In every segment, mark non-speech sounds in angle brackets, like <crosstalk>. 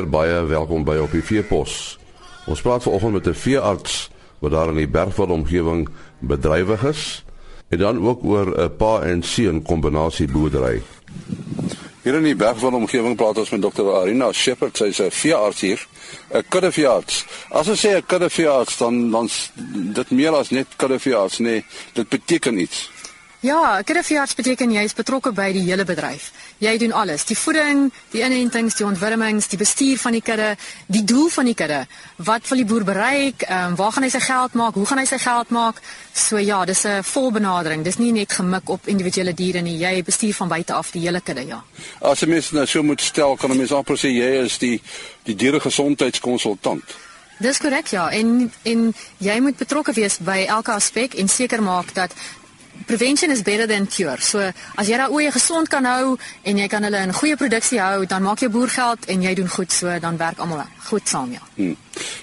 weer baie welkom by op die veepos. Ons praat vanoggend met 'n veearts wat daar in die Bergveld omgewing bedrywig is en dan ook oor 'n pa en seun kombinasie boerdery. Hier in die Bergveld omgewing praat ons met Dr. Arina Shepherd, sy's 'n veearts hier, 'n kuddeveearts. As ons sê 'n kuddeveearts dan dan dit meer as net kuddeveearts, nee, dit beteken iets. Ja, kuddeveearts beteken jy is betrokke by die hele bedryf. Jy doen alles, die voeding, die inentings, die ontwurmings, die bestuur van die kudde, die doel van die kudde. Wat wil die boer bereik? Ehm um, waar gaan hy sy geld maak? Hoe gaan hy sy geld maak? So ja, dis 'n vol benadering. Dis nie net gemik op individuele diere nie. Jy bestuur van buite af die hele kudde, ja. As 'n mens nou so moet stel, kan 'n mens amper sê jy is die die dieregesondheidskonsultant. Dis korrek ja en en jy moet betrokke wees by elke aspek en seker maak dat prevention is better than cure. So as jy daai oeye gesond kan hou en jy kan hulle in goeie produksie hou, dan maak jy boergeld en jy doen goed so, dan werk almal goed saam ja. Hmm.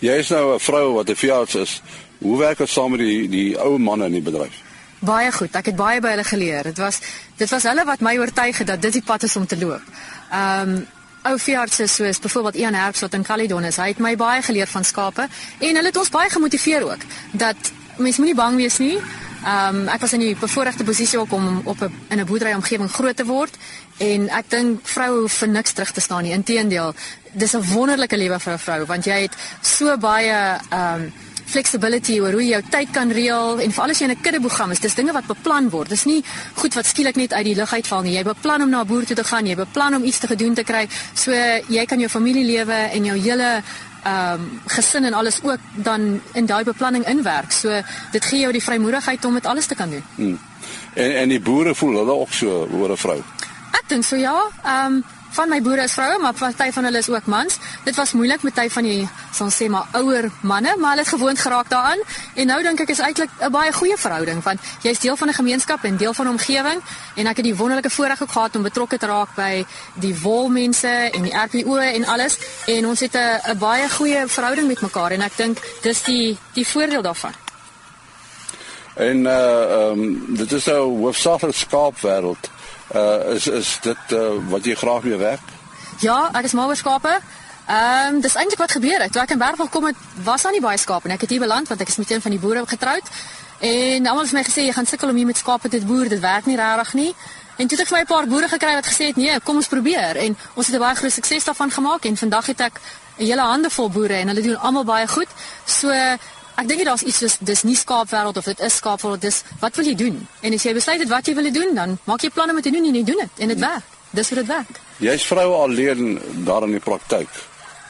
Jy is nou 'n vrou wat 'n veearts is. Hoe werk dit saam met die die ou manne in die bedryf? Baie goed. Ek het baie by hulle geleer. Dit was dit was hulle wat my oortuig het dat dit die pad is om te loop. Ehm um, ou veeartse soos byvoorbeeld Ian Herbs wat in Caledon is, hy het my baie geleer van skape en hulle het ons baie gemotiveer ook dat mens moenie bang wees nie. Ehm um, ek was in die bevoordeelde posisie ook om op 'n in 'n boerdery omgewing groot te word en ek dink vroue hoef vir niks terug te staan nie. Inteendeel, dis 'n wonderlike lewe vir 'n vrou want jy het so baie ehm um, flexibility oor hoe jy jou tyd kan reël en veral as jy in 'n kuddeprogram is, dis dinge wat beplan word. Dis nie goed wat skielik net uit die lug uitval nie. Jy beplan om na 'n boer toe te gaan, jy beplan om iets te gedoen te kry. So jy kan jou familielewe en jou hele ehm um, gesin en alles ook dan in daai beplanning inwerk. So dit gee jou die vrymoedigheid om dit alles te kan doen. Hmm. En en die boere voel hulle ook so oor 'n vrou. Ek dink so ja. Ehm um, van my boere is vroue, maar party van hulle is ook mans. Dit was moeilik met tyd van die sal sê maar ouer manne, maar hulle het gewoond geraak daaraan en nou dink ek is eintlik 'n baie goeie verhouding want jy's deel van 'n gemeenskap en deel van 'n omgewing en ek het die wonderlike voorreg ook gehad om betrokke te raak by die wolmense en die RPO en alles en ons het 'n baie goeie verhouding met mekaar en ek dink dis die die voordeel daarvan. En uh ehm um, dit is 'n hoofsaaklik skaapwêreld uh is is dit uh wat jy graag mee werk? Ja, ek is mal oor skape. Ehm um, dis eintlik wat gebeur het. Toe ek in Bergveld kom het, was daar nie baie skape nie. Ek het hier beland want ek is met een van die boere getroud. En almal het my gesê jy gaan sukkel om hier met skape te boer, dit werk nie regtig nie. En toe het ek vir my 'n paar boere gekry wat gesê het nee, kom ons probeer en ons het 'n baie groot sukses daarvan gemaak en vandag het ek 'n hele handevol boere en hulle doen almal baie goed. So Ek dink daar's iets soos dis nie skaapwêreld of dit is skaapwêreld, dis wat wil jy doen? En as jy besluit het wat jy wil doen, dan maak jy planne met te doen en jy doen dit en dit werk. Dis hoe dit werk. Jy's vroue alleen daar in die praktyk.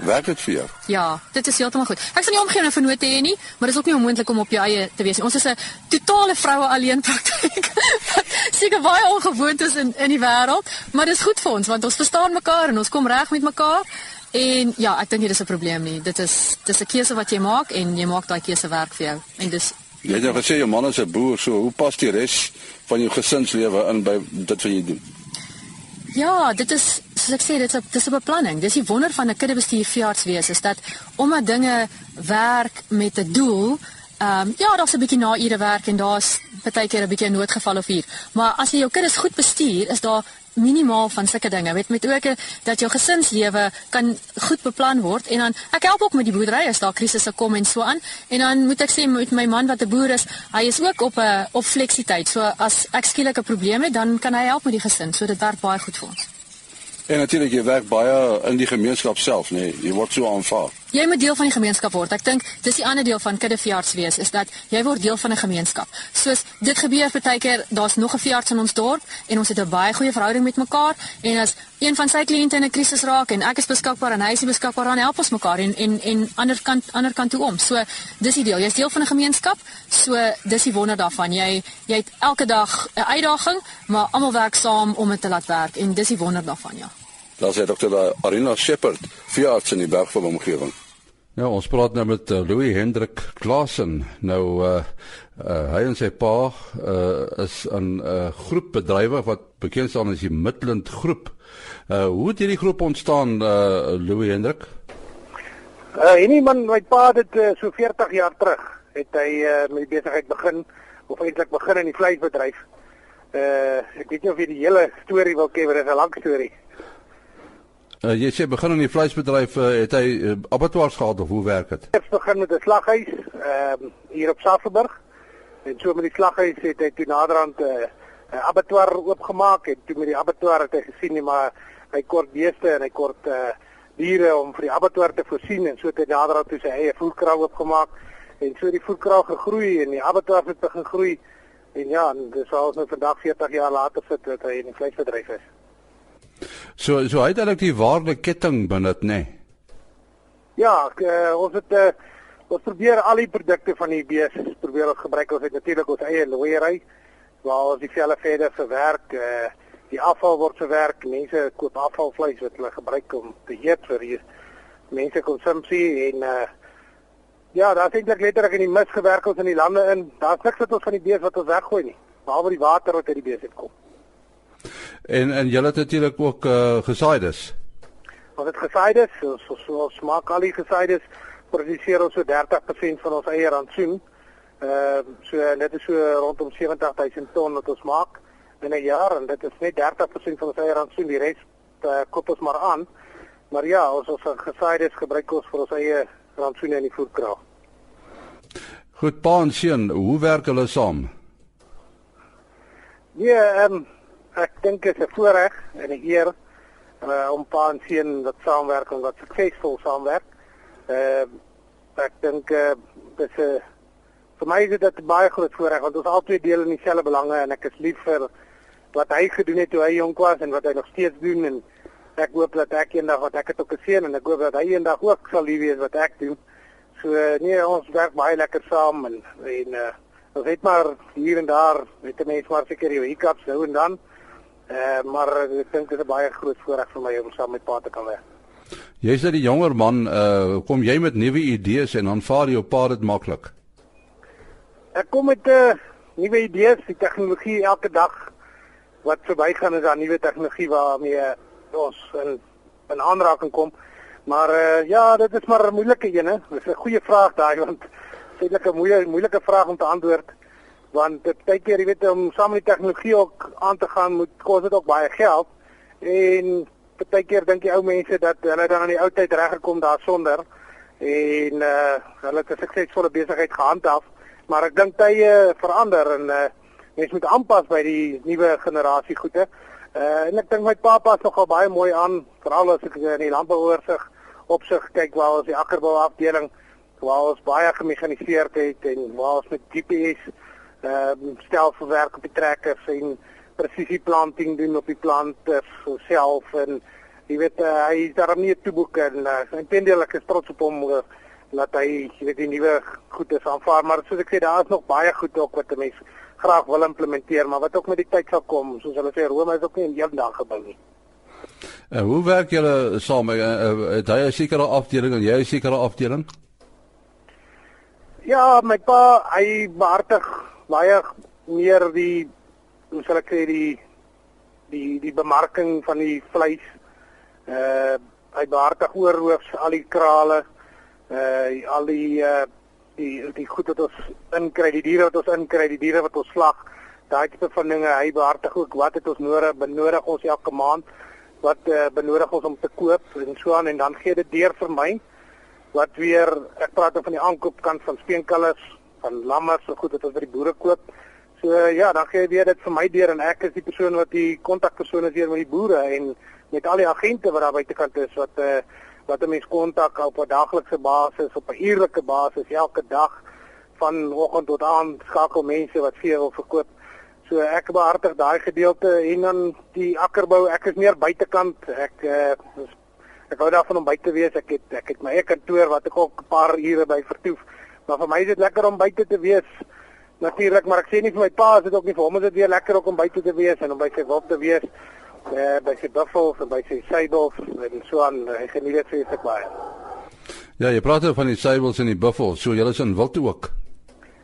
Werk dit vir jou? Ja, dit is heeltemal goed. Ek sal nie omgee na vernote hê nie, maar dit is ook nie onmoontlik om op jou eie te wees nie. Ons is 'n totale vroue alleen praktyk. <laughs> Seker baie ongewoond is in in die wêreld, maar dis goed vir ons want ons verstaan mekaar en ons kom reg met mekaar. En ja, ek dink dit is 'n probleem nie. Dit is dis 'n keuse wat jy maak en jy maak daai keuse werk vir jou. En dis Jy het nou gesê jou man is 'n boer, so hoe pas die res van jou gesinslewe in by dit wat jy doen? Ja, dit is soos ek sê, dit is dis 'n beplanning. Dis die wonder van 'n kinderbestuur veearts wees is dat omdat dinge werk met 'n doel, ehm um, ja, daar's 'n bietjie na ure werk en daar's baie keer 'n bietjie 'n noodgeval of hier. Maar as jy jou kinders goed bestuur, is daar minimaal van sulke dinge. Weet met ook dat jou gesinslewe kan goed beplan word en dan ek help ook met die boerdery as daar krisisse kom en so aan. En dan moet ek sê met my man wat 'n boer is, hy is ook op 'n op fleksiteit. So as ek skielik 'n probleem het, dan kan hy help met die gesin. So dit werk baie goed vir ons. En natuurlik jy werk baie in die gemeenskap self, nê. Nee, jy word so aanvaar. Jy moet deel van die gemeenskap word. Ek dink dis die ander deel van kuddeveearts wees is dat jy word deel van 'n gemeenskap. Soos dit gebeur partykeer, daar's nog 'n veearts in ons dorp en ons het 'n baie goeie verhouding met mekaar en as een van sy kliënte in 'n krisis raak en ek is beskikbaar en hy is beskikbaar, dan help ons mekaar en en en ander kant ander kant toe om. So dis die deel. Jy's deel van 'n gemeenskap. So dis die wonder daarvan. Jy jy het elke dag 'n uitdaging, maar almal werk saam om dit te laat werk en dis die wonder daarvan, ja. Daar sê dokter Arina Shepherd, veearts in die Bergveld omgewing. Ja, ons praat nou met uh, Louis Hendrik Klasen. Nou uh, uh hy en sy pa uh is 'n uh, groep bedrywe wat bekend staan as die Midland Groep. Uh hoe het hierdie groep ontstaan uh Louis Hendrik? Uh enige man my pa het uh, so 40 jaar terug het hy uh met die besigheid begin of eintlik begin in die vleisbedryf. Uh ek weet nie of jy die hele storie wil ken, maar dit is 'n lang storie. Uh, jy sê begin in die vleisbedryf uh, het hy uh, abattoirs gehad of hoe werk dit? Ek begin met 'n slaghuis ehm uh, hier op Safelburg. En so met die slaghuis het hy toe naderhand 'n uh, uh, abattoir oopgemaak en toe met die abattoir het hy gesien nie maar hy kort beeste en hy kort uh, diere om vir die abattoir te voorsien en so het hy naderhand toe sy eie voerkraal oopgemaak en so die voerkraal gegroei en die abattoir het begin groei en ja, dis al nou vandag 40 jaar later sit dat hy in die vleisbedryf is. So so hy het eintlik die waarde ketting benut, nê? Nee. Ja, ek, uh, ons het uh, ons probeer al die produkte van die bees probeer ons gebruik ons het natuurlik ons eie looiery waar ons die velle verder verwerk, uh, die afval word verwerk, mense koop afvalvleis wat hulle gebruik om te eet vir die mense konsumpsie en uh, ja, daar's eintlik letterlik in die mis gewerk ons in die lande in. Daar's niks wat ons van die bees wat ons weggooi nie, behalwe die water wat uit die bees uitkom. En en julle het natuurlik ook uh, gesaides. Ons het gesaides, ons ons, ons maak al die gesaides produseer ons so 30% van ons eie rantsoen. Ehm uh, so dit is so rondom 70000 ton wat ons maak in 'n jaar en dit is net 30% van ons eie rantsoen, die res uh, koop ons maar aan. Maar ja, ons ons gesaides gebruik ons vir ons eie rantsoen in die voerkraal. Goed, pa en seun, hoe werk hulle saam? Ja, ehm um, ek dink dit is 'n voorreg en 'n eer uh, om pa en seun wat saamwerk en wat suksesvol saamwerk. Ehm uh, ek dink uh, dis 'n uh, vir my is dit 'n baie groot voorreg want ons albei deel in dieselfde belange en ek is lief vir wat hy gedoen het toe hy jonk was en wat hy nog steeds doen en ek hoop dat ek eendag wat ek het ook gesien en ek hoop dat hy eendag ook sal lief wees wat ek doen. So nee, ons werk baie lekker saam en en uh, ons het maar hier en daar met mense maar seker hier hiccups nou en dan. Eh uh, maar ek dink dit is 'n baie groot voorreg vir my om saam met pa te kan werk. Jy's net die jonger man, uh kom jy met nuwe idees en aanvaar jou pa dit maklik? Ek kom met 'n uh, nuwe idees, die tegnologie elke dag wat verbygaan is daar nuwe tegnologie waarmee ons in in aanraking kom. Maar uh ja, dit is maar 'n moeilike een hè. Dis 'n goeie vraag daai want eintlik 'n moeilike moeilike vraag om te antwoord want dit kyk jy weet om saam met tegnologie ook aan te gaan moet kos dit ook baie geld. En baie keer dink die ou mense dat hulle dan aan die ou tyd reggekom daarsonder en uh hulle het 'n suksesvolle besigheid gehandhaaf. Maar ek dink tye verander en uh mense moet aanpas by die nuwe generasie goede. Uh, en ek dink my pappa is nogal baie mooi aan, veral as ek in die landbouoorsig opsig kyk waar ons die akkerbou afdeling waar ons baie gemekaniseerd het en waar ons met GPS ehm uh, stelselwerk op die trekkers en presisieplanting doen op die plante self en jy weet uh, hy is daar nie te boek en uh, ek dink ek is trots op hom uh, dat hy jy weet die nuwe goedes aanvaar maar soos ek sê daar is nog baie goed ook wat mense graag wil implementeer, maar wat ook met die tyd sal kom, soos hulle sê Rome is ook nie in een dag gebou nie. En hoe werk julle saam? Het hy 'n sekere afdeling en jy 'n sekere afdeling? Ja, my pa, hy behartig baie meer die hoe sal ek sê die die die bemarking van die vleis. Uh hy behartig oorhoofs al die krale, uh al die uh die die goed wat ons inkry, die diere wat ons inkry, die diere wat ons slag, daai tipe van dinge, hy behartig ook wat het ons nodig, benodig ons elke maand, wat uh, benodig ons om te koop en so aan en dan gee dit deur vir my wat weer ek praat van die aankoopkant van speenkalvers, van lammers, so goed wat ons by die boere koop. So ja, dan gee weer dit vir my deur en ek is die persoon wat die kontakpersoon is hier met die boere en met al die agente wat daar buitekant is wat uh, wat 'n mens kontak op 'n daglikse basis, op 'n uurlike basis elke dag van oggend tot aand skakel mense wat vee wil verkoop. So ek behartig daai gedeelte en dan die akkerbou, ek is meer buitekant. Ek uh, ek hou daarvan om buite te wees. Ek het ek het my eie kantoor wat ek ook 'n paar ure by vertoef. Maar vir my is dit lekker om buite te wees. Natuurlik, maar ek sê nie vir my pa is dit ook nie vir hom is dit weer lekker om buite te wees en om by sy wil te wees uh, by sy buffels en by sy seidels en so aan hy geniet dit vreeslik baie. Ja, jy praat oor van die seidels en die buffels, so julle is in wild ook.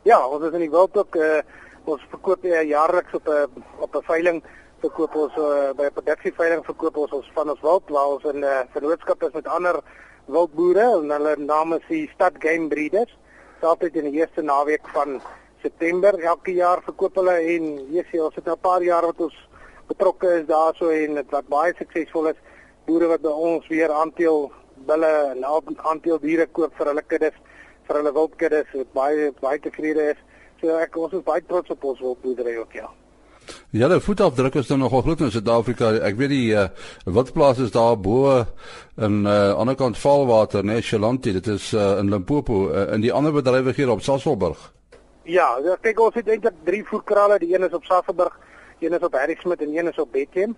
Ja, ons is in die wild ook uh, ons verkoop uh, jaarliks op 'n op 'n veiling verkoop ons uh, by 'n produksieveiling verkoop ons ons van ons wild waar ons in 'n uh, vennootskap is met ander wildboere en hulle name is die Stad Game Breeders. Altyd in die eerste naweek van September elke jaar verkoop hulle en jy sien ons het 'n paar jaar wat ons betrokke is daarso en dit wat baie suksesvol is boere wat by ons weer aanteel bulle en aanteel diere koop vir hulle kuddes, vir hulle wildkuddes wat baie baie tevrede is. So ek ons is baie trots op ons wildboerdery ook ja. Ja, die voetafdruk is dan nogal groot in Suid-Afrika. Ek weet die uh, wildplaas is daar bo in uh, ander kant Valwater, né, nee, Shalanti. Dit is uh, in Limpopo uh, in die ander bedrywighede op Sasolburg. Ja, ja, kyk ons het eintlik drie voerkrale. Die een is op Sasolburg, een is op Harrismith en een is op Bethlehem.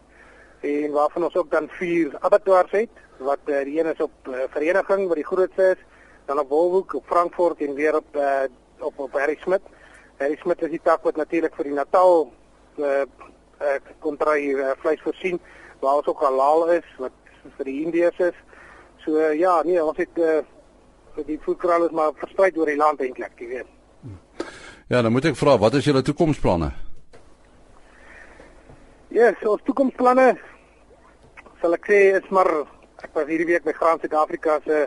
En waarvan ons ook dan vier abattoirs het, wat uh, die een is op uh, Vereniging wat die grootste is, dan op Wolhoek, op Frankfurt en weer op uh, op op Harrismith. Harrismith is die tak wat natuurlik vir die Natal uh kontra uh, uh, vleis voorsien waar ons ook halal is wat vir die Indiërs is. So uh, ja, nee, ons het uh die voedkrale is maar versprei oor die land eintlik, jy weet. Ja, dan moet ek vra, wat is julle toekomsplanne? Ja, so ons toekomsplanne sal ek sê is maar ek was hierdie week by Graan Suid-Afrika se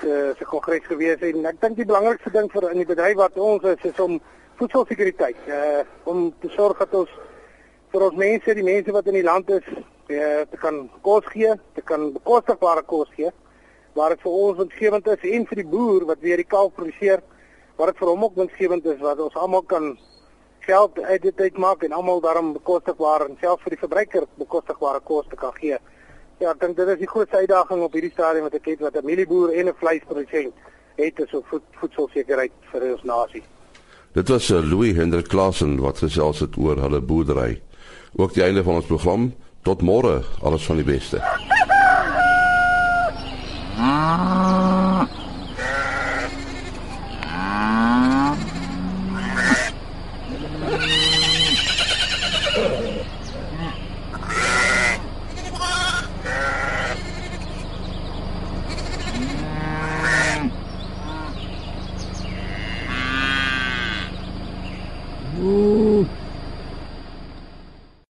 se se kongres gewees en ek dink die belangrikste ding vir in die bedryf wat ons is is om voedselsekuriteit uh om te sorg dat ons vir ons mense, die mense wat in die land is, uh, te kan kos gee, te kan bekostigbare kos gee waar dit vir ons winsgewend is en vir die boer wat weer die kalf produseer waar dit vir hom ook winsgewend is wat ons almal kan geld uit dit uitmaak en almal daarom bekostigbaar en selfs vir die verbruiker bekostigbare kos te kan gee. Ja, ek dink dit is die grootste uitdaging op hierdie stadium wat ek het wat 'n mielieboer en 'n vleisprodusent het is om voedselsekerheid vir ons nasie. Dit was Louis Hendrik Klasen wat gesels het oor hulle boerdery. Ook die einde van ons program. Tot môre. Alles van die beste.